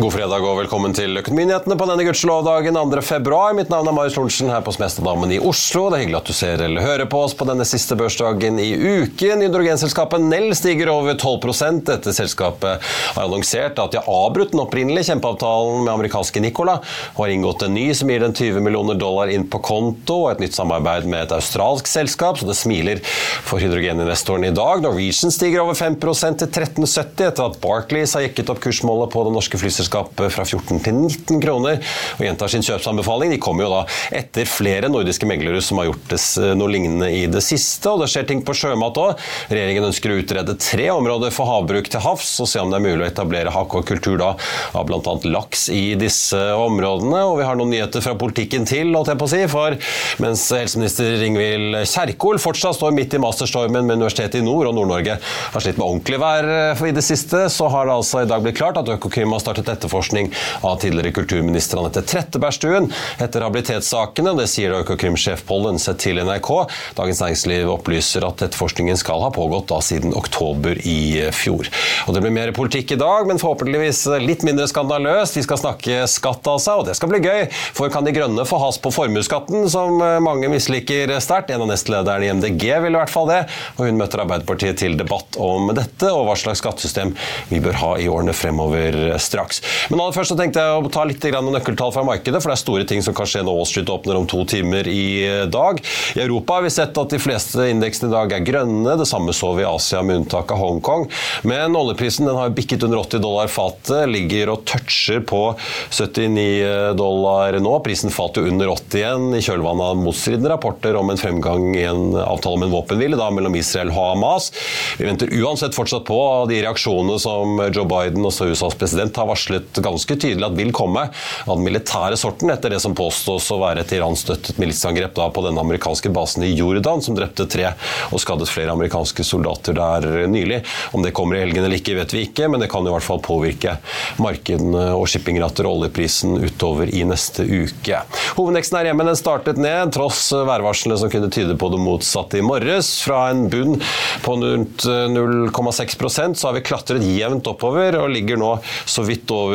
God fredag og velkommen til Økonominyhetene på denne gudskjelovdagen 2. februar. Mitt navn er Marius Lorentzen her på Smestadammen i Oslo. Det er hyggelig at du ser eller hører på oss på denne siste børsdagen i uken. Hydrogenselskapet Nell stiger over 12% Dette selskapet har annonsert at de har avbrutt den opprinnelige kjempeavtalen med amerikanske Nicola og har inngått en ny som gir den 20 millioner dollar inn på konto, og et nytt samarbeid med et australsk selskap, så det smiler for hydrogeninvestoren i dag. Norwegian stiger over 5% til 13,70 etter at Barclays har jekket opp kursmålet på det norske flyselskapet fra 14 til 19 kroner og gjentar sin kjøpsanbefaling. De kommer jo da etter flere nordiske meglere som har gjort noe lignende i det siste. Og det skjer ting på sjømat òg. Regjeringen ønsker å utrede tre områder for havbruk til havs og se om det er mulig å etablere hakkekultur da av bl.a. laks i disse områdene. Og vi har noen nyheter fra politikken til, holdt jeg på å si. For mens helseminister Ingvild Kjerkol fortsatt står midt i masterstormen med Universitetet i Nord, og Nord-Norge har slitt med ordentlig vær i det siste, så har det altså i dag blitt klart at Økokrim har startet etterforskning av tidligere kulturminister Anette Trettebergstuen etter habilitetssakene. Det sier Økokrim-sjef Pollen Lønseth til NRK. Dagens Næringsliv opplyser at etterforskningen skal ha pågått da siden oktober i fjor. Og Det blir mer politikk i dag, men forhåpentligvis litt mindre skandaløst. Vi skal snakke skatt altså, og det skal bli gøy. For kan De Grønne få has på formuesskatten, som mange misliker sterkt? En av nestlederne i MDG vil i hvert fall det. Og hun møter Arbeiderpartiet til debatt om dette, og hva slags skattesystem vi bør ha i årene fremover straks. Men aller først så tenkte jeg å ta litt nøkkeltall fra markedet, for det er store ting som kan skje når Wall åpner om to timer i dag. I Europa har vi sett at de fleste indeksene i dag er grønne. Det samme så vi i Asia, med unntak av Hongkong. Men oljeprisen den har bikket under 80 dollar fatet, ligger og toucher på 79 dollar nå. Prisen falt jo under 80 igjen i kjølvannet av motstridende rapporter om en fremgang i en avtale om en våpenhvile mellom Israel og Hamas. Vi venter uansett fortsatt på de reaksjonene som Joe Biden, også USAs president, har varslet ganske tydelig at vil komme av den militære sorten, etter det som påstås å være et Iran-støttet militsangrep på den amerikanske basen i Jordan, som drepte tre og skadet flere amerikanske soldater der nylig. Om det kommer i helgen eller ikke, vet vi ikke, men det kan i hvert fall påvirke markedene og shippingrater og oljeprisen utover i neste uke. Hovedveksten her hjemme den startet ned, tross værvarslene som kunne tyde på det motsatte i morges. Fra en bunn på rundt 0,6% så har vi klatret jevnt oppover og ligger nå så vidt over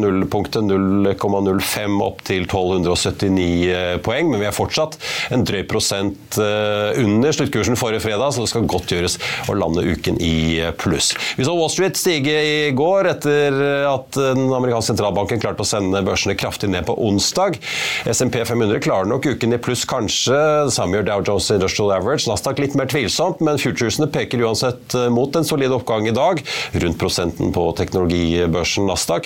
nullpunktet 0,05 opp til 1279 poeng, men vi er fortsatt en drøy prosent under sluttkursen forrige fredag, så det skal godt gjøres å lande uken i pluss. Vi så Wall Street stige i går etter at den amerikanske sentralbanken klarte å sende børsene kraftig ned på onsdag. SMP 500 klarer nok uken i pluss, kanskje. Det samme gjør Dow Jones Industrial Average. Nasdaq litt mer tvilsomt, men futuresene peker uansett mot en solid oppgang i dag, rundt prosenten på teknologibørsen Nasdaq.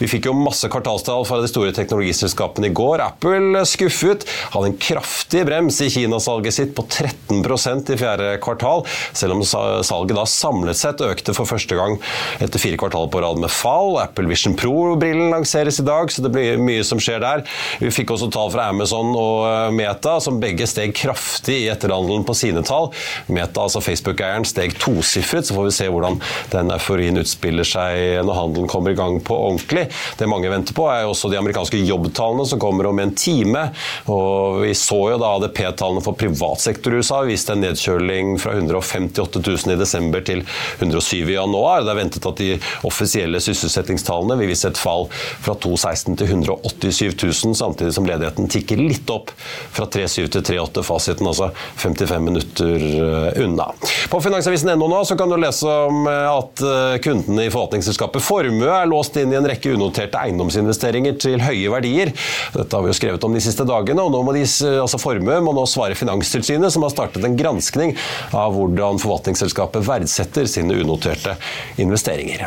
Vi fikk jo masse kvartalstall fra de store teknologiselskapene i går. Apple skuffet, hadde en kraftig brems i Kinasalget sitt på 13% i fjerde kvartal, selv om salget da samlet sett økte for første gang etter fire kvartaler på rad med fall. Apple Vision Pro-brillen lanseres i dag, så det blir mye som skjer der. Vi fikk også tall fra Amazon og Meta, som begge steg kraftig i etterhandelen på sine tall. Meta, altså Facebook-eieren, steg tosifret, så får vi se hvordan den euforien utspiller seg når handelen kommer i gang på ordentlig. Det mange venter på, er også de amerikanske jobbtallene som kommer om en time. Og vi så jo da ADP-tallene for privatsektor i USA viste en nedkjøling fra 158 000 i desember til 107 i januar. Det er ventet at de offisielle sysselsettingstallene vil vise et fall fra 216 til 187 000, samtidig som ledigheten tikker litt opp fra 3,7 til 3,8. Fasiten altså 55 minutter eh, unna. På finansavisen.no nå så kan du lese om eh, at eh, kundene i forvaltningsselskapet Formue er låst inn i en rekke unoterte eiendomsinvesteringer til høye verdier. Dette har vi jo skrevet om de siste dagene, og nå må de, altså Formue må nå svare Finanstilsynet, som har startet en granskning av hvordan forvaltningsselskapet verdsetter sine unoterte investeringer.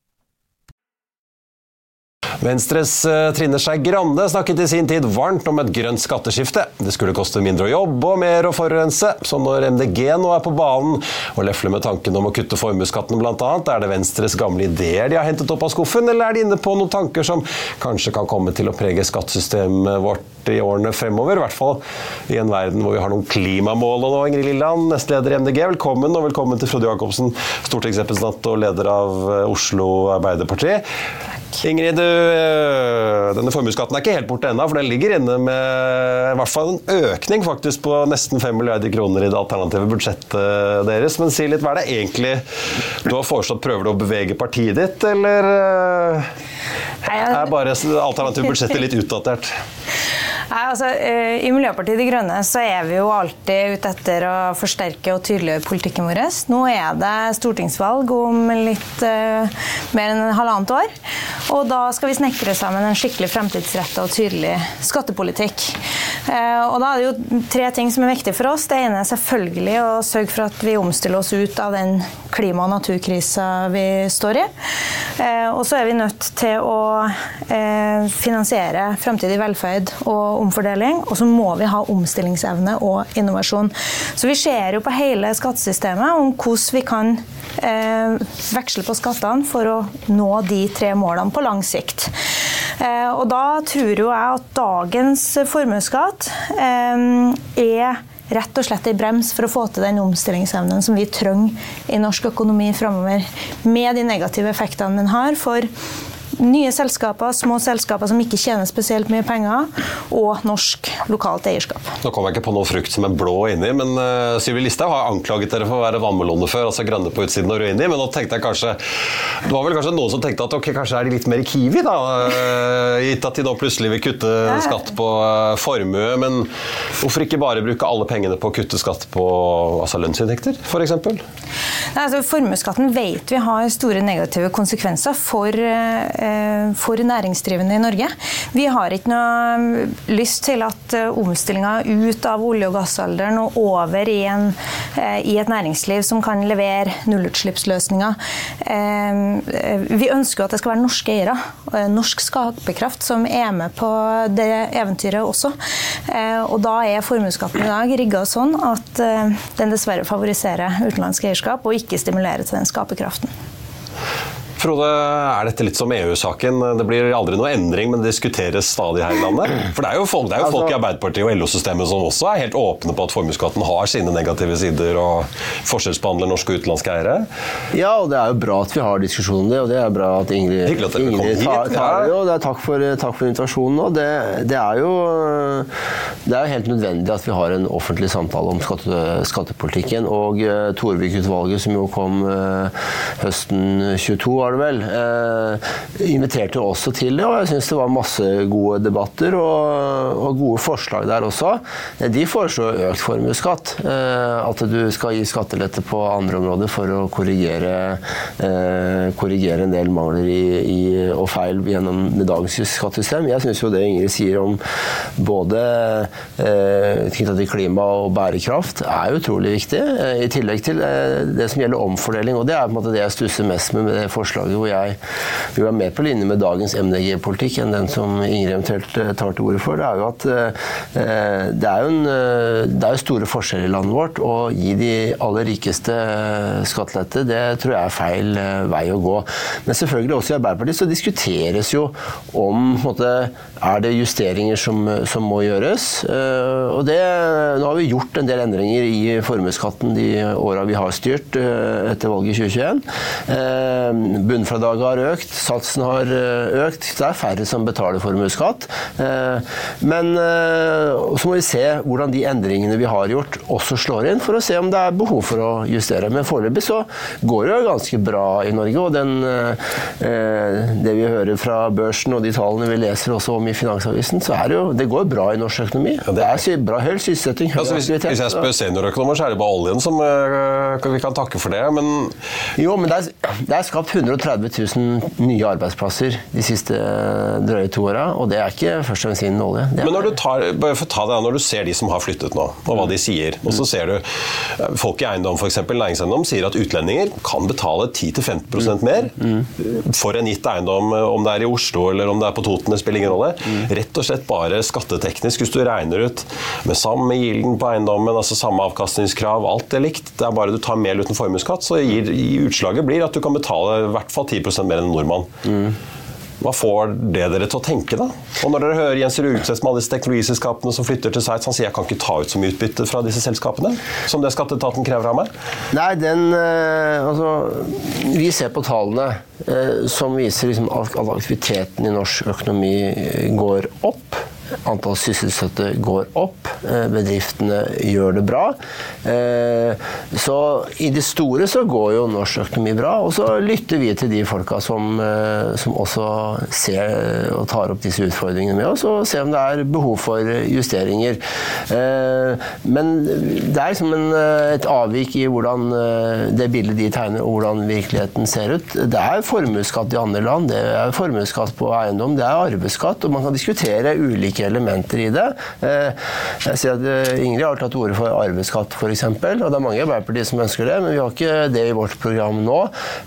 Venstres eh, Trine Skei Grande snakket i sin tid varmt om et grønt skatteskifte. Det skulle koste mindre å jobbe og mer å forurense. Så når MDG nå er på banen og lefler med tanken om å kutte formuesskatten bl.a., er det Venstres gamle ideer de har hentet opp av skuffen, eller er de inne på noen tanker som kanskje kan komme til å prege skattesystemet vårt i årene fremover? I hvert fall i en verden hvor vi har noen klimamål og nå, Ingrid Lilland, nestleder i MDG. Velkommen, og velkommen til Frode Jacobsen, stortingsrepresentant og leder av eh, Oslo Arbeiderparti. Ingrid, du, eh, denne formuesskatten er ikke helt borte ennå, for den ligger inne med i hvert fall en økning faktisk på nesten 5 milliarder kroner i det alternative budsjettet deres. Men si litt, hva er det egentlig du har foreslått? Prøver du å bevege partiet ditt, eller eh, er bare alternative budsjettet litt utdatert? Nei, altså, eh, I Miljøpartiet De Grønne så er vi jo alltid ute etter å forsterke og tydeliggjøre politikken vår. Nå er det stortingsvalg om litt uh, mer enn halvannet år. Og da skal vi snekre sammen en skikkelig fremtidsretta og tydelig skattepolitikk. Uh, og da er det jo tre ting som er viktig for oss. Det ene er selvfølgelig å sørge for at vi omstiller oss ut av den klima- og naturkrisa vi står i. Uh, og så er vi nødt til å finansiere fremtidig velferd og omfordeling, og så må vi ha omstillingsevne og innovasjon. Så vi ser jo på hele skattesystemet om hvordan vi kan eh, veksle på skattene for å nå de tre målene på lang sikt. Eh, og da tror jo jeg at dagens formuesskatt eh, er rett og slett en brems for å få til den omstillingsevnen som vi trenger i norsk økonomi framover, med de negative effektene den har for nye selskaper, små selskaper som ikke tjener spesielt mye penger, og norsk lokalt eierskap. Nå kom jeg ikke på noe frukt som er blå inni, men uh, Sylvi Listhaug har anklaget dere for å være vannmeloner før, altså grønne på utsiden og røde inni, men nå tenkte jeg kanskje Det var vel kanskje noen som tenkte at ok, kanskje er de litt mer Kiwi, da, uh, gitt at de nå plutselig vil kutte skatt på uh, formue, men hvorfor ikke bare bruke alle pengene på å kutte skatt på altså lønnsinntekter, f.eks.? Altså, Formuesskatten vet vi har store negative konsekvenser for for næringsdrivende i Norge. Vi har ikke noe lyst til at omstillinga ut av olje- og gassalderen og over i, en, i et næringsliv som kan levere nullutslippsløsninger. Vi ønsker at det skal være norske eiere, norsk skaperkraft, som er med på det eventyret også. Og da er formuesskatten i dag rigga sånn at den dessverre favoriserer utenlandsk eierskap og ikke stimulerer til den skaperkraften. Frode, er dette litt som EU-saken? Det blir aldri noe endring, men det diskuteres stadig her i landet? For det er jo folk, er jo folk i altså- Arbeiderpartiet og LO-systemet som også er helt åpne på at formuesskatten har sine negative sider og forskjellsbehandler norske og utenlandske eiere? Ja, og det er jo bra at vi har diskusjon om det, og det er bra at Ingrid, at Ingrid tar, tar det. Og det er takk for, takk for invitasjonen. Og det, det, er jo det er helt nødvendig at vi har en offentlig samtale om skatte, skattepolitikken. Og uh, Torvik-utvalget, som jo kom uh, høsten 22, var det vel, eh, inviterte også til det. Og jeg syns det var masse gode debatter og, og, gode forslag der også. De foreslår økt formuesskatt. Eh, at du skal gi skattelette på andre områder for å korrigere, eh, korrigere en del mangler i, i, og feil gjennom dagens skattesystem. Jeg syns jo det Ingrid sier om både eh, knytta til klima og bærekraft, er utrolig viktig. Eh, I tillegg til eh, det som gjelder omfordeling. Og det er på en måte det jeg stusser mest med med det forslaget forslaget hvor jeg vil være mer på linje med dagens MDG-politikk enn den som Ingrid eventuelt eh, tar til orde for, det er jo at eh, det er jo, en, eh, det er jo store forskjeller i landet vårt. Å gi de aller rikeste skattelette, det tror jeg er feil vei å gå. Men selvfølgelig også i Arbeiderpartiet så diskuteres jo om måte, er det justeringer som, som må gjøres. Og det, nå har vi gjort en del endringer i formuesskatten de åra vi har styrt etter valget i 2021. Bunnfradraget har økt, satsen har eh, økt. Det er færre som betaler formuesskatt. Eh, men eh, så må vi se hvordan de endringene vi har gjort, også slår inn, for å se om det er behov for å justere. Men foreløpig så går det jo ganske bra i Norge. Og den, det vi hører fra børsen og de tallene vi leser også om i Finansavisen, så er det jo det går bra i norsk økonomi. Ja, det er bra høy sysselsetting, høy altså, hvis, aktivitet. Hvis jeg spør seniorøkonomer, så er det bare oljen som vi kan takke for det. Men Jo, men det er, det er skapt 100 130 000 nye arbeidsplasser de siste eh, drøye to åra, og det er ikke først og fremst innen olje. Men når du, tar, det, når du ser de som har flyttet nå, og hva de sier, og så ser du eh, folk i eiendom, f.eks. næringseiendom, sier at utlendinger kan betale 10-15% mer for en gitt eiendom, eh, om det er i Oslo eller om det er på Toten, det spiller ingen rolle. Rett og slett bare skatteteknisk, hvis du regner ut med samme gilden på eiendommen, altså samme avkastningskrav, alt er likt. Det er bare du tar mer uten formuesskatt, så gir, utslaget blir at du kan betale i hvert fall 10 mer enn en nordmann. Mm. Hva får det dere til å tenke, da? Og når dere hører Jens Rugseth med alle disse teknologiselskapene som flytter til Sveits, han sier jeg kan ikke ta ut så mye utbytte fra disse selskapene som det skatteetaten krever av meg? Nei, den eh, Altså, vi ser på tallene eh, som viser liksom at aktiviteten i norsk økonomi går opp. Antall sysselsatte går opp. Eh, bedriftene gjør det bra. Eh, så i det store så går jo norsk økonomi bra. Og så lytter vi til de folka som, eh, som også ser og tar opp disse utfordringene med oss, og ser om det er behov for justeringer. Men det er liksom en, et avvik i hvordan det bildet de tegner, og hvordan virkeligheten ser ut. Det er formuesskatt i andre land, det er formuesskatt på eiendom, det er arveskatt, og man kan diskutere ulike elementer i det. Jeg ser at eh, Ingrid har tatt til orde for arveskatt f.eks. Og det er mange i Arbeiderpartiet som ønsker det, men vi har ikke det i vårt program nå.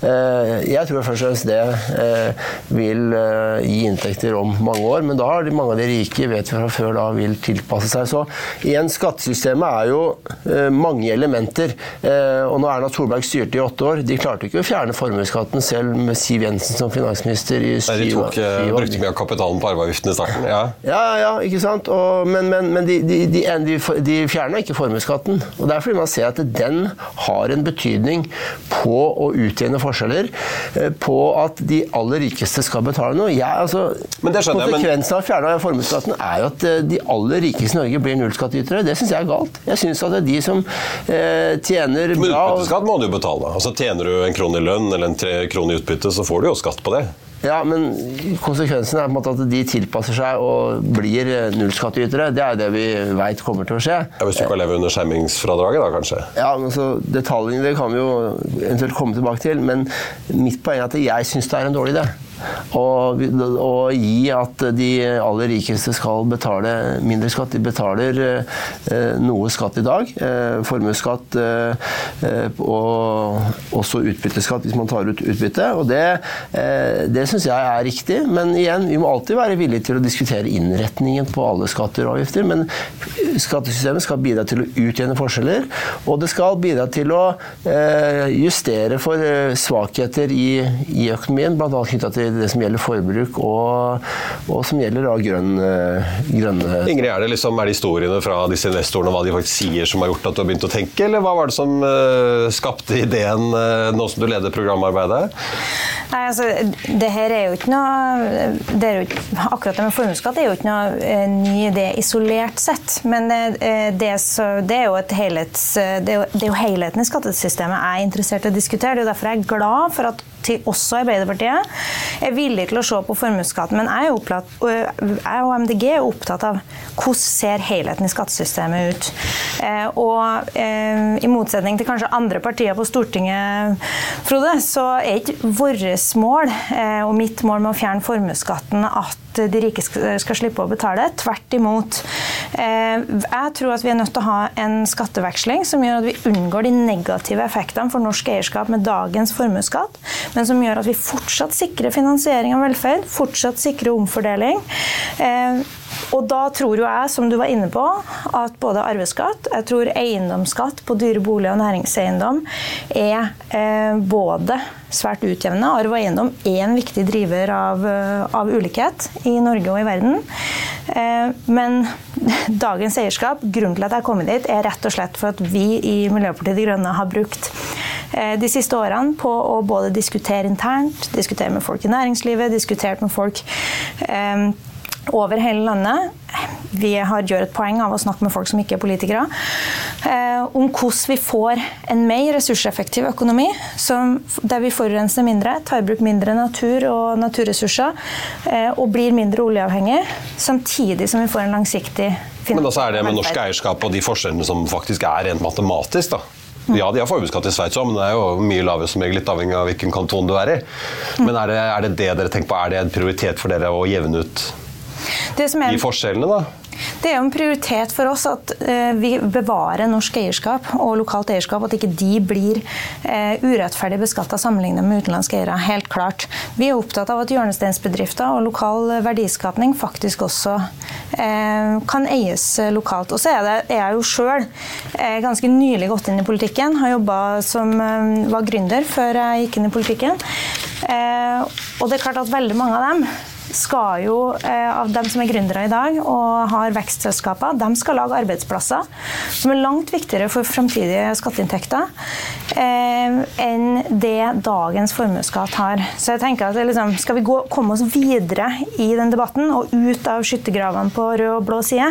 Eh, jeg tror først og fremst det eh, vil gi inntekter om mange år, men da har mange av de rike vet vi fra før da vil tilpasse seg. Så igjen, skattesystemet er jo mange elementer. Og når Erna Solberg styrte i åtte år, de klarte ikke å fjerne formuesskatten selv med Siv Jensen som finansminister i syv år. De tok, brukte mye av kapitalen på arveavgiften i starten? Ja, ja, ja ikke sant. Og, men, men, men de, de, de, de, fjerna ikke formuesskatten. Og det er fordi man ser at den har en betydning på å utjevne forskjeller. Eh, på at de aller rikeste skal betale noe. Jeg, altså, konsekvensen av å fjerne formuesskatten er jo at eh, de aller rikeste i Norge blir nullskattytere. Det syns jeg er galt. Jeg syns at det er de som eh, tjener bra Men utbytteskatt må du jo betale. Altså, tjener du en krone i lønn eller en tre kroner i utbytte, så får du jo skatt på det. Ja, men konsekvensen er på en måte at de tilpasser seg og blir nullskattytere. Det er det vi veit kommer til å skje. Ja, Hvis du kan leve under skjermingsfradraget, da kanskje? Ja, men så Detaljene det kan vi jo eventuelt komme tilbake til, men mitt poeng er at jeg syns det er en dårlig idé. Og, og, gi at de aller rikeste skal betale mindre skatt. De betaler eh, noe skatt i dag. Eh, formuesskatt eh, eh og også utbytteskatt hvis man tar ut utbytte. og Det, eh, det syns jeg er riktig. Men igjen, vi må alltid være villige til å diskutere innretningen på alle skatter og avgifter. Men skattesystemet skal bidra til å utjevne forskjeller, og det skal bidra til å eh, justere for svakheter i, i økonomien, bl.a. knytta til det som gjelder forbruk og, og som gjelder da grønn, eh, grønne Ingrid, er det, liksom, er det historiene fra disse investorene hva de faktisk sier som har gjort at du har begynt å tenke, eller hva var det som uh, skapte ideen uh, nå som du leder programarbeidet? Nei, altså, det her er jo ikke noe det er jo, Akkurat det med formuesskatt er jo ikke noe uh, ny idé isolert sett. Men det, så, det, er jo et helhets, det er jo, det er jo helheten i skattesystemet jeg er interessert i å diskutere. Det er jo derfor jeg er glad for at til også Arbeiderpartiet er villig til å se på formuesskatten. Men jeg, jeg, og MDG er opptatt av hvordan ser helheten i skattesystemet ut. Eh, og eh, i motsetning til kanskje andre partier på Stortinget, Frode, så er ikke vårt mål eh, og mitt mål med å fjerne formuesskatten at de rike skal slippe å betale. Tvert imot. Jeg tror at vi er nødt til å ha en skatteveksling som gjør at vi unngår de negative effektene for norsk eierskap med dagens formuesskatt, men som gjør at vi fortsatt sikrer finansiering av velferd, fortsatt sikrer omfordeling. Og da tror jo jeg, som du var inne på, at både arveskatt, jeg tror eiendomsskatt på dyre boliger og næringseiendom er eh, både svært utjevnende. Arv og eiendom er en viktig driver av, eh, av ulikhet i Norge og i verden. Eh, men dagens eierskap, grunnen til at jeg har kommet dit, er rett og slett for at vi i Miljøpartiet De Grønne har brukt eh, de siste årene på å både diskutere internt, diskutere med folk i næringslivet, diskutert med folk eh, over hele landet. Vi har, gjør et poeng av å snakke med folk som ikke er politikere, eh, om hvordan vi får en mer ressurseffektiv økonomi, som, der vi forurenser mindre, tar i bruk mindre natur og naturressurser eh, og blir mindre oljeavhengig, samtidig som vi får en langsiktig Men også er det med norsk eierskap og de forskjellene som faktisk er rent matematisk, da. Ja, de har formuesskatt i Sveits òg, men det er jo mye lavere som regel, litt avhengig av hvilken kanton du er i. Men er det, er det det dere tenker på? Er det en prioritet for dere å jevne ut er, de forskjellene, da? Det er jo en prioritet for oss at eh, vi bevarer norsk eierskap og lokalt eierskap. At ikke de blir eh, urettferdig beskatta sammenlignet med utenlandske eiere. Helt klart. Vi er opptatt av at hjørnesteinsbedrifter og lokal verdiskapning faktisk også eh, kan eies lokalt. Og så er, det, er jeg jo sjøl ganske nylig gått inn i politikken. Har jobba som var gründer før jeg gikk inn i politikken. og det er klart at veldig mange av dem skal jo, eh, av dem som er gründere i dag og har vekstselskaper, de skal lage arbeidsplasser som er langt viktigere for framtidige skatteinntekter eh, enn det dagens formuesskatt har. Så jeg tenker at liksom, Skal vi gå, komme oss videre i den debatten og ut av skyttergravene på rød og blå side,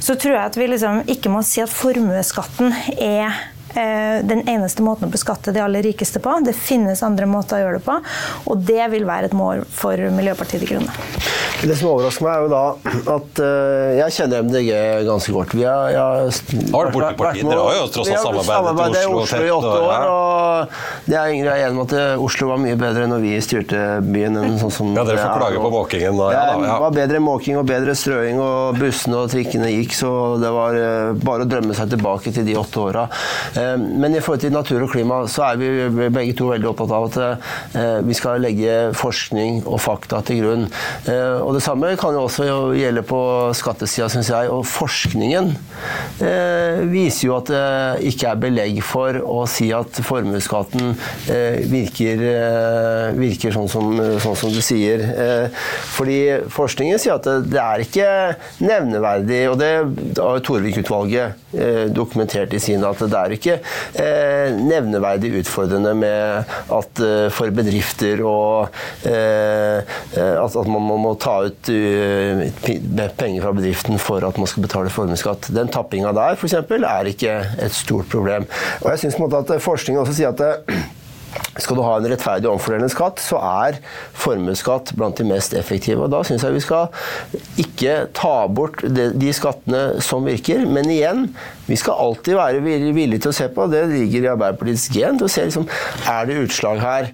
så tror jeg at vi liksom ikke må si at formuesskatten er den eneste måten å beskatte de aller rikeste på. Det finnes andre måter å gjøre det på, og det vil være et mål for Miljøpartiet De Grønne. Det som overrasker meg, er jo da at uh, jeg kjenner MDG ganske godt. Vi har, jeg, har vært, vært, Dere har jo tross alt samarbeidet i Oslo, Oslo i åtte år. og det er Ingrid er enig med at Oslo var mye bedre når vi styrte byen. enn sånn som Ja, Dere får klage på måkingen. Ja, da, ja. Det var bedre måking og bedre strøing, og bussene og trikkene gikk, så det var uh, bare å drømme seg tilbake til de åtte åra. Uh, men i forhold til natur og klima så er vi begge to veldig opptatt av at vi skal legge forskning og fakta til grunn. Og det samme kan jo også gjelde på skattesida, syns jeg. Og forskningen eh, viser jo at det ikke er belegg for å si at formuesskatten eh, virker, eh, virker sånn, som, sånn, som, du sier. Eh, fordi forskningen sier at det, er ikke nevneverdig, og det har jo Torvik-utvalget eh, dokumentert i sin at det er ikke eh, nevneverdig utfordrende med at for bedrifter og at, at man må ta ut penger fra bedriften for at man skal betale formuesskatt. Den tappinga der f.eks. er ikke et stort problem. Og jeg synes at Forskningen også sier at skal du ha en rettferdig omfordelende skatt, så er formuesskatt blant de mest effektive. Og Da syns jeg vi skal ikke ta bort de, skattene som virker. Men igjen, vi skal alltid være villige til å se på, det ligger i Arbeiderpartiets gen, til å se liksom, er det utslag her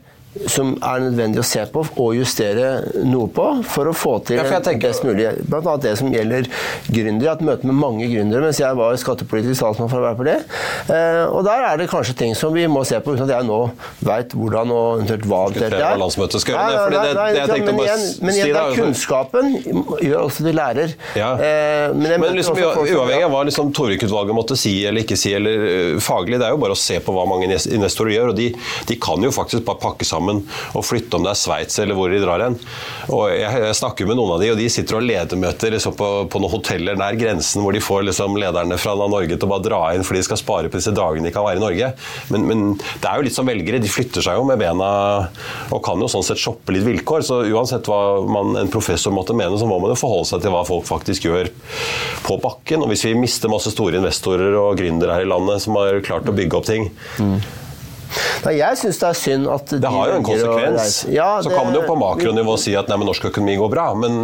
som er nødvendig å se på og justere noe på for å få til Ja, tenker- best mulig. Blant annet det som gjelder gründere. Jeg har hatt møte med mange gründere mens jeg var skattepolitisk talsmann for Arbeiderpartiet. Eh, og der er det kanskje ting som vi må se på, uten at jeg nå veit hvordan og eventuelt hva det er. hva landsmøtet skal gjøre det, fordi det- det jeg tenkte å bare igjen, men igjen, det er kunnskapen gjør også de lærer. Ja. Eh, men Men liksom, uavhengig av hva liksom, Torvik-utvalget måtte si eller ikke si, eller øh, faglig, det er jo bare å se på hva mange investorer gjør. og de, de kan jo faktisk bare pakke sammen og flytte om det er Sveits eller hvor de drar hen. Og jeg, snakker med noen av de, og de sitter og leder møter liksom, på, på noen hoteller nær grensen, hvor de får liksom, lederne fra Norge til å bare dra inn fordi de skal spare på disse dagene de kan være i Norge. Men, men det er jo litt som velgere, de flytter seg jo med bena og kan jo sånn sett shoppe litt vilkår. Så uansett hva man, en professor måtte mene, så må man jo forholde seg til hva folk faktisk gjør på bakken. Og hvis vi mister masse store investorer og gründere her i landet som har klart å bygge opp ting, Nei, jeg syns det er synd at de det har jo en konsekvens. Ja, det, så kan man jo på makronivå si at nei, men norsk økonomi går bra, men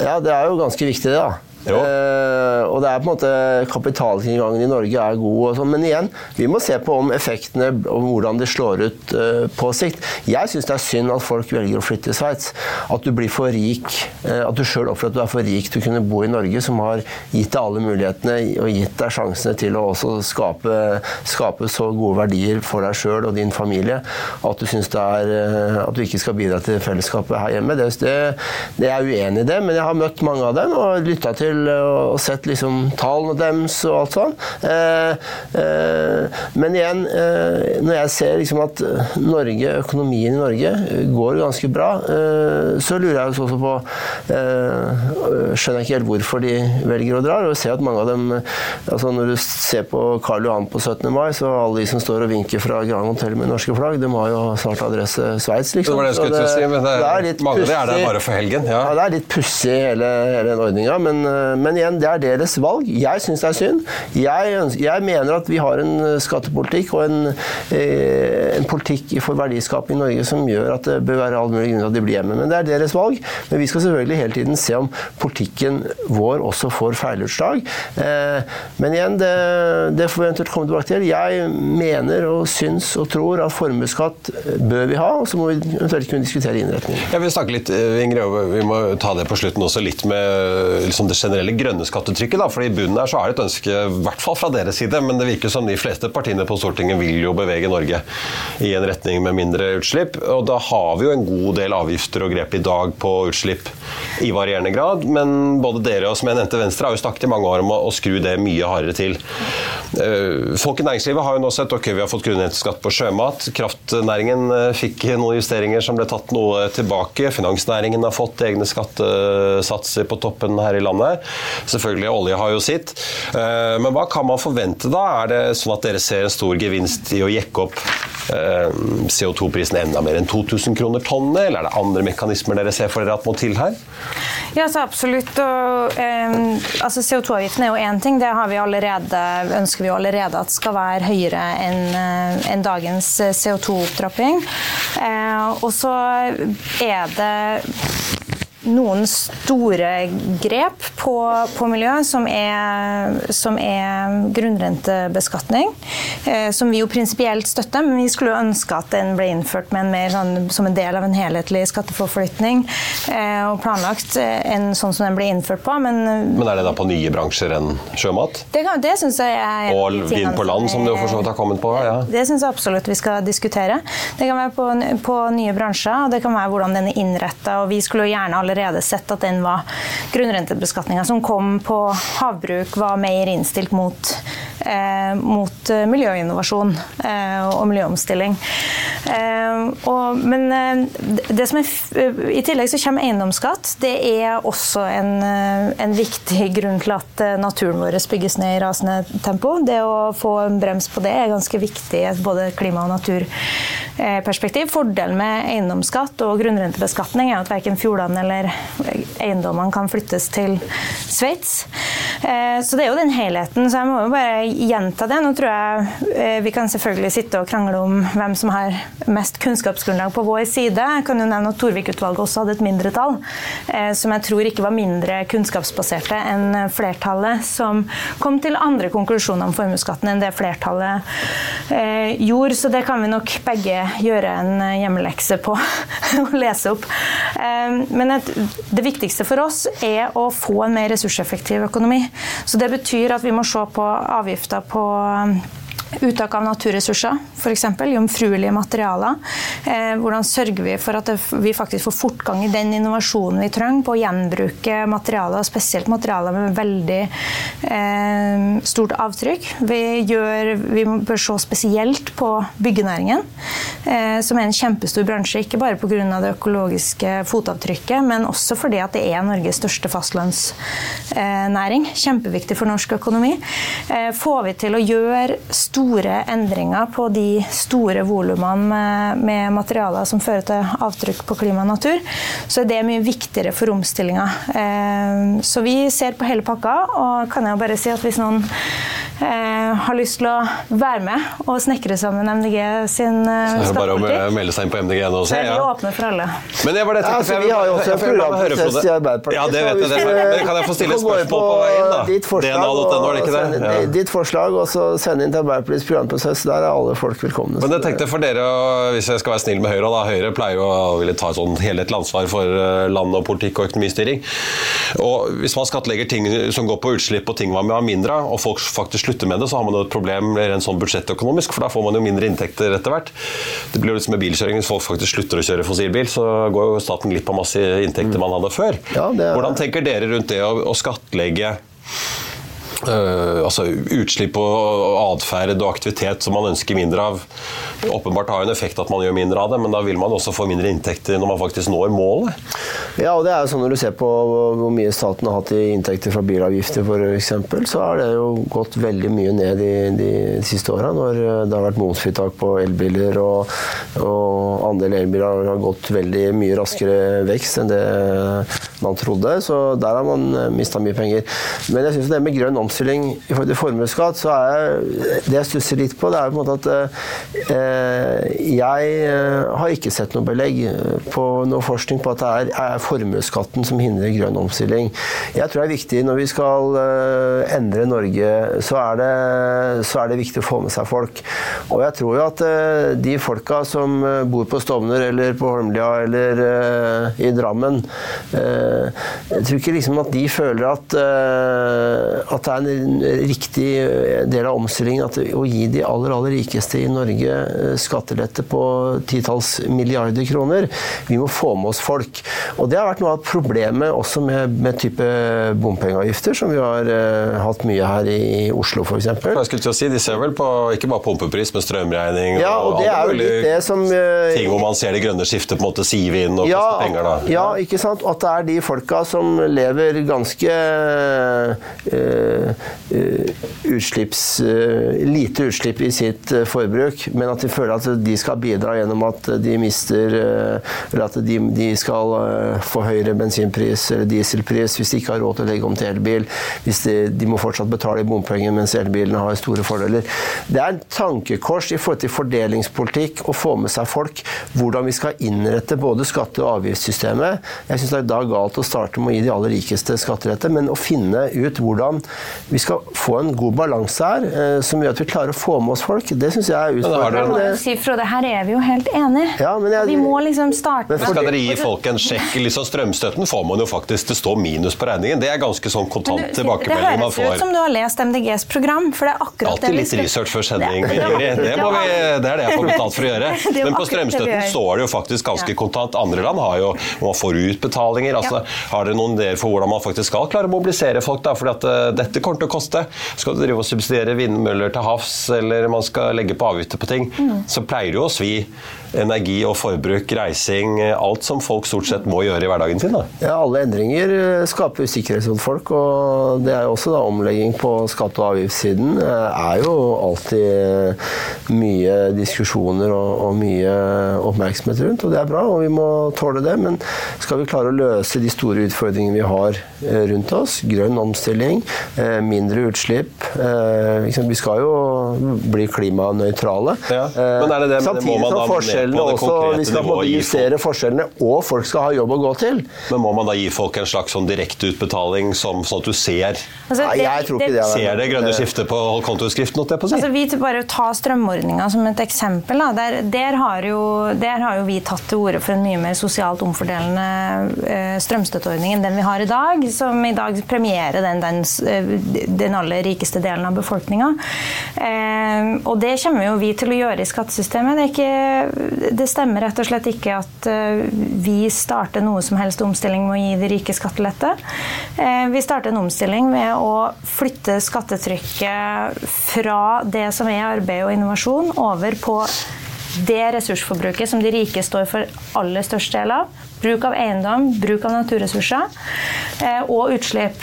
Ja, det er jo ganske viktig, det. da. Eh, og det er på en måte Kapitaltilgangen i Norge er god, og sånn, men igjen, vi må se på om effektene og hvordan det slår ut uh, på sikt. Jeg syns det er synd at folk velger å flytte til Sveits. At du blir for rik, uh, at du sjøl oppfører at du er for rik til å kunne bo i Norge, som har gitt deg alle mulighetene og gitt deg sjansene til å også skape, skape så gode verdier for deg sjøl og din familie, at du syns det er at du ikke skal bidra til fellesskapet her hjemme. Det, det, det er jeg uenig i det, men jeg har møtt mange av dem og lytta til og sett liksom tallene deres og alt sånn. Eh, eh, men igjen, eh, når jeg ser liksom at Norge, økonomien i Norge går ganske bra, så lurer jeg også på Skjønner jeg ikke helt hvorfor de velger å dra. Og ser at mange av dem altså Når du ser på Karl Johan på 17. mai, så alle de som står og vinker fra Grand Hotel med norske flagg, de har jo snart adresse Sveits, det liksom. var det jeg skulle si. Men det, det er litt mange er der bare for helgen. Ja. Ja, det er litt pussig hele, hele den ordninga, men, men igjen, det er deres valg. Jeg syns det er synd. Jeg, jeg mener at vi har en eh, skattepolitikk og en, eh, en politikk for verdiskaping i Norge som gjør at det bør være all mulig grunn til at de blir hjemme. Men det er deres valg. Men vi skal selvfølgelig hele tiden se om politikken vår også får feilutslag. Eh, men igjen, det, det får vi eventuelt komme tilbake til. Jeg mener og syns og tror at formuesskatt bør vi ha, og så må vi eventuelt kunne diskutere innretningen. Jeg vil snakke litt, eh, Ingrid, vi må ta det på slutten også, litt med liksom det generelle grønne skattetrykket. da, for I bunnen her så er det et ønske, i hvert fall fra deres side, men det virker som de fleste partiene på Stortinget vil jo bevege Norge i en retning med mindre utslipp. og Da har vi jo en god del avgifter og grep i dag på utslipp i varierende grad, men både dere og som jeg nevnte Venstre har jo snakket i mange år om å, å skru det mye hardere til. Eh, Folk i næringslivet har jo nå sett ok, vi har fått grunnrenteskatt på sjømat. Kraftnæringen eh, fikk noen justeringer som ble tatt noe tilbake. Finansnæringen har fått egne skattesatser på toppen her i landet. Selvfølgelig, olje har jo sitt. Eh, Men hva kan man forvente da? Er det sånn at dere ser en stor gevinst i å jekke opp eh, CO2-prisen enda mer enn 2000 kroner tonnet, eller er det andre mekanismer dere ser for dere at må til her? Ja, så absolutt. Og, eh, altså CO2-avgiften er jo én ting. Det vi allerede, ønsker vi allerede at skal være høyere enn en dagens CO2-opptrapping. Eh, og så er det noen store grep på, på miljø, som er, som er grunnrentebeskatning. Eh, som vi jo prinsipielt støtter, men vi skulle jo ønske at den ble innført med en mer sånn, som en del av en helhetlig skatteforflytning. Eh, og planlagt eh, en sånn som den ble innført på. Men, Men er det da på nye bransjer enn sjømat? det, kan- det syns jeg er Og de vind på land, som du for så vidt har kommet på? ja. det syns jeg absolutt vi skal diskutere. Det kan være på, på nye bransjer, og det kan være hvordan den er innretta. Vi skulle jo gjerne allerede sett at den var grunnrentebeskatninga som kom på havbruk, var mer innstilt mot, mot eh, miljøinnovasjon eh, og miljøomstilling. Eh, og, men eh, er, i tillegg så kommer eiendomsskatt. Det er også en, eh, en viktig grunn til at eh, naturen vår bygges ned i rasende tempo. Det å få en brems på det er ganske viktig i et både klima- og naturperspektiv. Fordelen med eiendomsskatt og grunnrentebeskatning er at verken fjordene eller eiendommene kan flyttes til Sveits. Eh, så det er jo den helheten. Så jeg må jo bare gjenta det. Nå tror jeg eh, vi kan selvfølgelig sitte og krangle om hvem som har mest kunnskapsgrunnlag på vår side. Jeg kan jo nevne at Torvik-utvalget også hadde et mindretall eh, som jeg tror ikke var mindre kunnskapsbaserte enn flertallet, som kom til andre konklusjoner om formuesskatten enn det flertallet gjorde. Så det kan vi nok begge gjøre en hjemmelekse på å lese opp. Men det viktigste for oss er å få en mer ressurseffektiv økonomi. Så det betyr at vi må se på avgifter på Uttak av naturressurser, f.eks. Jomfruelige materialer. Eh, hvordan sørger vi for at vi faktisk får fortgang i den innovasjonen vi trenger på å gjenbruke materialer, spesielt materialer med veldig eh, stort avtrykk. Vi, gjør, vi, bør se spesielt på byggenæringen, eh, som er en kjempestor bransje. Ikke bare pga. det økologiske fotavtrykket, men også fordi at det er Norges største fastlandsnæring. Kjempeviktig for norsk økonomi. Eh, får vi til å gjøre store store endringer på de store volumene med, med, materialer som fører til avtrykk på klima og natur, så er det mye viktigere for omstillinga. Eh, så vi ser på hele pakka, og kan jeg bare si at hvis noen har lyst til å være med og snekre sammen MDG sin eh, skattepolitikk. Bare å melde seg inn på MDG nå og se. Så er vi åpne for alle. Men det var det, ja, altså, vi har jo også en programprosess i Arbeiderpartiet. Ja, det vet jeg. Det. Men kan jeg få stille et spørsmål på veien, da? Ditt forslag, ja. ditt forslag og så sende inn til Arbeiderpartiets programprosess. Der er alle folk velkomne. Men jeg tenkte for dere, hvis jeg skal være snill med Høyre, da, Høyre pleier jo å ville ta et sånn helhetlig ansvar for eh, land og politikk og økonomistyring. Og Hvis man skattlegger ting som går på utslipp og ting man vil ha mindre av, og folk faktisk slutter med det, så har man jo et problem rent sånn budsjettøkonomisk, for da får man jo mindre inntekter etter hvert. Det blir jo litt som med bilkjøring. Hvis folk faktisk slutter å kjøre fossilbil, så går jo staten glipp av masse inntekter man hadde før. Ja, er... Hvordan tenker dere rundt det å, å skattlegge Uh, altså utslipp og atferd og aktivitet som man ønsker mindre av. Åpenbart har jo en effekt at man gjør mindre av det, men da vil man også få mindre inntekter når man faktisk når målet. Ja, og det er jo sånn når du ser på hvor mye staten har hatt i inntekter fra bilavgifter f.eks., så har det jo gått veldig mye ned de, de siste åra. Når det har vært momsfritak på elbiler og, og andel elbiler har gått veldig mye raskere vekst enn det man trodde. Så der har man mista mye penger. Men jeg syns det med grønn omstilling omstilling i forhold til formuesskatt, så er det jeg stusser litt på, det er på en måte at eh, jeg eh, har ikke sett noe belegg på noe forskning på at det er, er formuesskatten som hindrer grønn omstilling. Jeg tror det er viktig når vi skal eh, endre Norge, så er, det, så er det viktig å få med seg folk. Og jeg tror jo at eh, de folka som eh, bor på Stovner eller på Holmlia eller i Drammen Jeg tror ikke liksom at de føler at, at det er en riktig eh, del av omstillingen at å gi de aller, aller rikeste i Norge eh, skattelette på titalls milliarder kroner. Vi må få med oss folk. Og det har vært noe av problemet også med, med type bompengeavgifter, som vi har uh, hatt mye her i Oslo f.eks. Jeg skulle til å si, De ser vel på ikke bare pumpepris, men strømregning ja, og, og det er jo litt det som, uh, ting hvor man ser det grønne skiftet på en måte sive inn og ja, koste penger. da. Ja, ikke sant? At det er de folka som lever ganske uh, utslipps, eh, lite utslipp i sitt eh, forbruk, men at de føler at de skal bidra gjennom at de mister Eller at de, de skal få høyere bensinpris eller dieselpris hvis de ikke har råd til å legge om til elbil. Hvis de, de må fortsatt betale bompenger mens elbilene har store fordeler. Det er en tankekors i forhold til fordelingspolitikk å få med seg folk hvordan vi skal innrette både skatte- og avgiftssystemet. Jeg syns det er da galt å starte med å gi de aller rikeste skattelette, men å finne ut hvordan vi skal få en god balanse her, eh, som gjør at vi klarer å få med oss folk. Det syns jeg er utfordrende. Si, Frode, her er vi jo helt enige. Ja, jeg, vi må liksom starte Men Skal dere gi folk en sjekk? Liksom strømstøtten får man jo faktisk det står minus på regningen. Det er ganske sånn kontant tilbakemelding man får. Det høres ut som du har lest MDGs program. for det er akkurat Alltid det litt research før sending. Det, det, vi, det, er det jeg får betalt for å gjøre. Men på strømstøtten står det jo faktisk ganske kontant. Andre land har jo man får utbetalinger. Altså, Har dere noen ideer for hvordan man faktisk skal klare å mobilisere folk? da, fordi at uh, dette kommer til å koste. Skal du drive og subsidiere vindmøller til havs, eller man skal legge på avgifter på ting. så pleier det jo å svi energi og forbruk, reising, alt som folk stort sett må gjøre i hverdagen sin. Da. Ja, Alle endringer eh, skaper usikkerhet hos folk, og det er jo også da omlegging på skatte- og avgiftssiden. Det er jo alltid mye diskusjoner og, og mye oppmerksomhet rundt, og det er bra, og vi må tåle det. Men skal vi klare å løse de store utfordringene vi har eh, rundt oss, grønn omstilling, eh, mindre utslipp eh, liksom, Vi skal jo bli klimanøytrale. Ja, men er det det- Samtidig som forskjellene det også, vi skal gi justere forskjellene, og folk skal ha jobb å gå til. Men må man da gi folk en slags sånn direkteutbetaling som, sånn at du ser, Altså, Nei, jeg tror ikke det er ser det grønne skiftet på kontoskriften, holdt jeg på å si? Altså, vi tar bare å ta strømordninga som et eksempel. Da. Der, der, har jo, der har jo vi tatt til orde for en mye mer sosialt omfordelende eh, strømstøtteordning enn den vi har i dag, som i dag premierer den, den, eh, den aller rikeste delen av befolkninga. Eh, og det kommer jo vi til å gjøre i skattesystemet. Det, ikke, det stemmer rett og slett ikke at eh, vi starter noe som helst omstilling med å gi de rike skattelette. Eh, vi starter en omstilling med å flytte skattetrykket fra det som er arbeid og innovasjon, over på det ressursforbruket som de rike står for aller størst del av. Bruk av eiendom, bruk av naturressurser eh, og utslipp.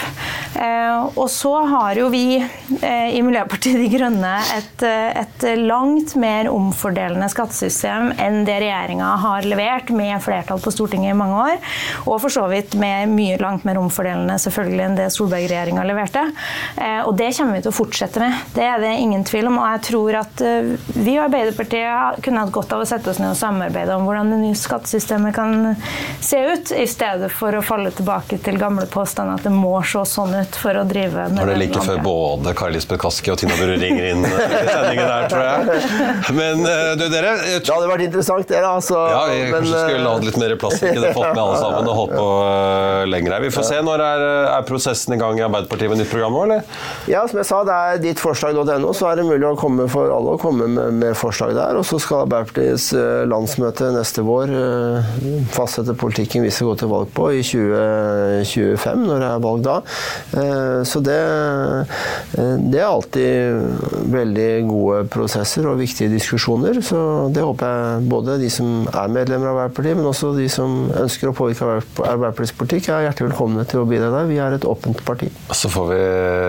Eh, og så har jo vi eh, i Miljøpartiet De Grønne et, et langt mer omfordelende skattesystem enn det regjeringa har levert med flertall på Stortinget i mange år. Og for så vidt med mye langt mer omfordelende selvfølgelig enn det Solberg-regjeringa leverte. Og det kommer vi til å fortsette med. Det er det ingen tvil om. Og jeg tror at vi i Arbeiderpartiet kunne hatt godt av å sette oss ned og samarbeide om hvordan det nye skattesystemet kan se ut, i stedet for å falle tilbake til gamle påstander at det må se sånn ut for å drive med Var det like før både Kari Lisbeth Kaski og Tina Burre ringer inn i sendingen der, tror jeg. Men eh, du, dere jeg Det hadde vært interessant, det. da. Altså, Ja, vi men, kanskje skulle eh, hatt litt mer plass. Ikke det fått med alle sammen og holdt på lenger her. Vi får se. Når er, er prosessen i gang i Arbeiderpartiet med nytt program nå, eller? Ja, som jeg sa, det er dittforslag.no, så er det mulig å komme for alle å komme med, med forslag der. Og så skal Arbeiderpartiets eh, landsmøte neste vår eh, politikken vi skal gå til valg på i 2025, når det er valg da. Eh, Så det, eh, det er alltid veldig gode prosesser og viktige diskusjoner. Så det håper jeg både de som er medlemmer av Arbeiderpartiet, men også de som ønsker å påvirke Arbeiderp- Arbeiderpartiets politikk, er hjertelig velkomne til å bidra der. Vi er et åpent parti. Så får vi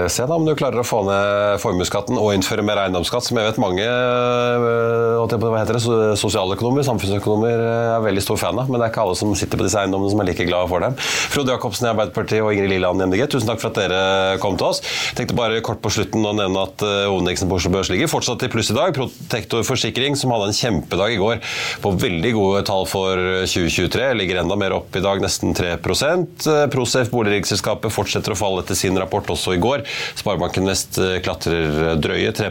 se da om du klarer å få ned formuesskatten og innføre mer eiendomsskatt, som jeg vet mange på, hva heter det, sosialøkonomer, samfunnsøkonomer er veldig stor fan av. Men det er ikke alle som sitter på disse eiendommene som er like glade for dem. Frode Jacobsen i Arbeiderpartiet og Ingrid Lilland i MDG, tusen takk for at dere kom til oss. Tenkte bare kort på slutten å nevne at hovedindeksen på Oslo Børs ligger fortsatt i pluss i dag. Protektor Forsikring, som hadde en kjempedag i går, på veldig gode tall for 2023, ligger enda mer opp i dag, nesten 3% boligselskapet, boligriksselskapet, fortsetter å falle etter sin rapport også i går. Sparebanken Vest eh, klatrer drøye 3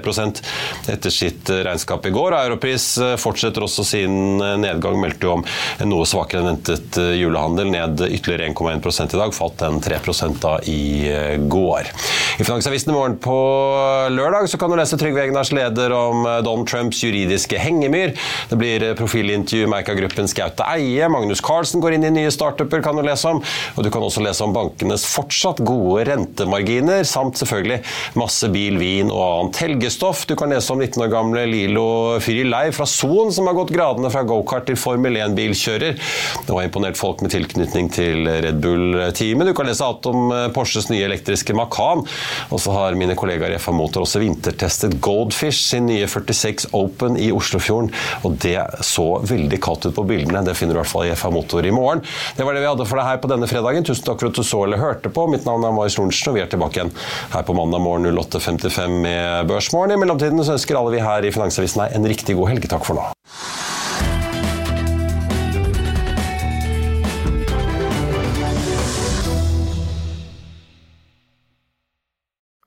etter sitt eh, regnskap i går. Europris eh, fortsetter også sin eh, nedgang, meldte jo om noe svakere enn ventet eh, julehandel, ned ytterligere 1,1 i dag, falt den 3 da i eh, går. I Finansavisen i morgen på lørdag så kan du lese Trygve Egnars leder om eh, Donald Trumps juridiske hengemyr. Det blir profilintervju med Eika-gruppen Skauta Eie. Magnus Carlsen går inn i nye startuper, kan du lese om. Og du kan også lese om bankenes fortsatt gode rentemarginer, samt selvfølgelig masse bil, vin og annet helgestoff. Du kan lese om 19 år gamle Lilo Fyrilei fra Son, som har gått gradene fra gokart til Formel 1-bilkjører. Og har imponert folk med tilknytning til Red Bull-teamet. Du kan lese alt om eh, Porsches nye elektriske Macan. Og så har mine kollegaer i FA Motor også vintertestet Goldfish sin nye 46 Open i Oslofjorden. Og det så veldig kaldt ut på bildene. Det finner du i hvert fall i FA Motor i morgen. Det var det vi hadde for deg her på denne fredagen. Tusen takk for at du så eller hørte på. Mitt navn er Marius Lorentzen, og vi er tilbake igjen her på mandag morgen 08.55 med Børsmorgen. I mellomtiden så ønsker alle vi her i Finansavisen deg en riktig god helg. Takk for nå.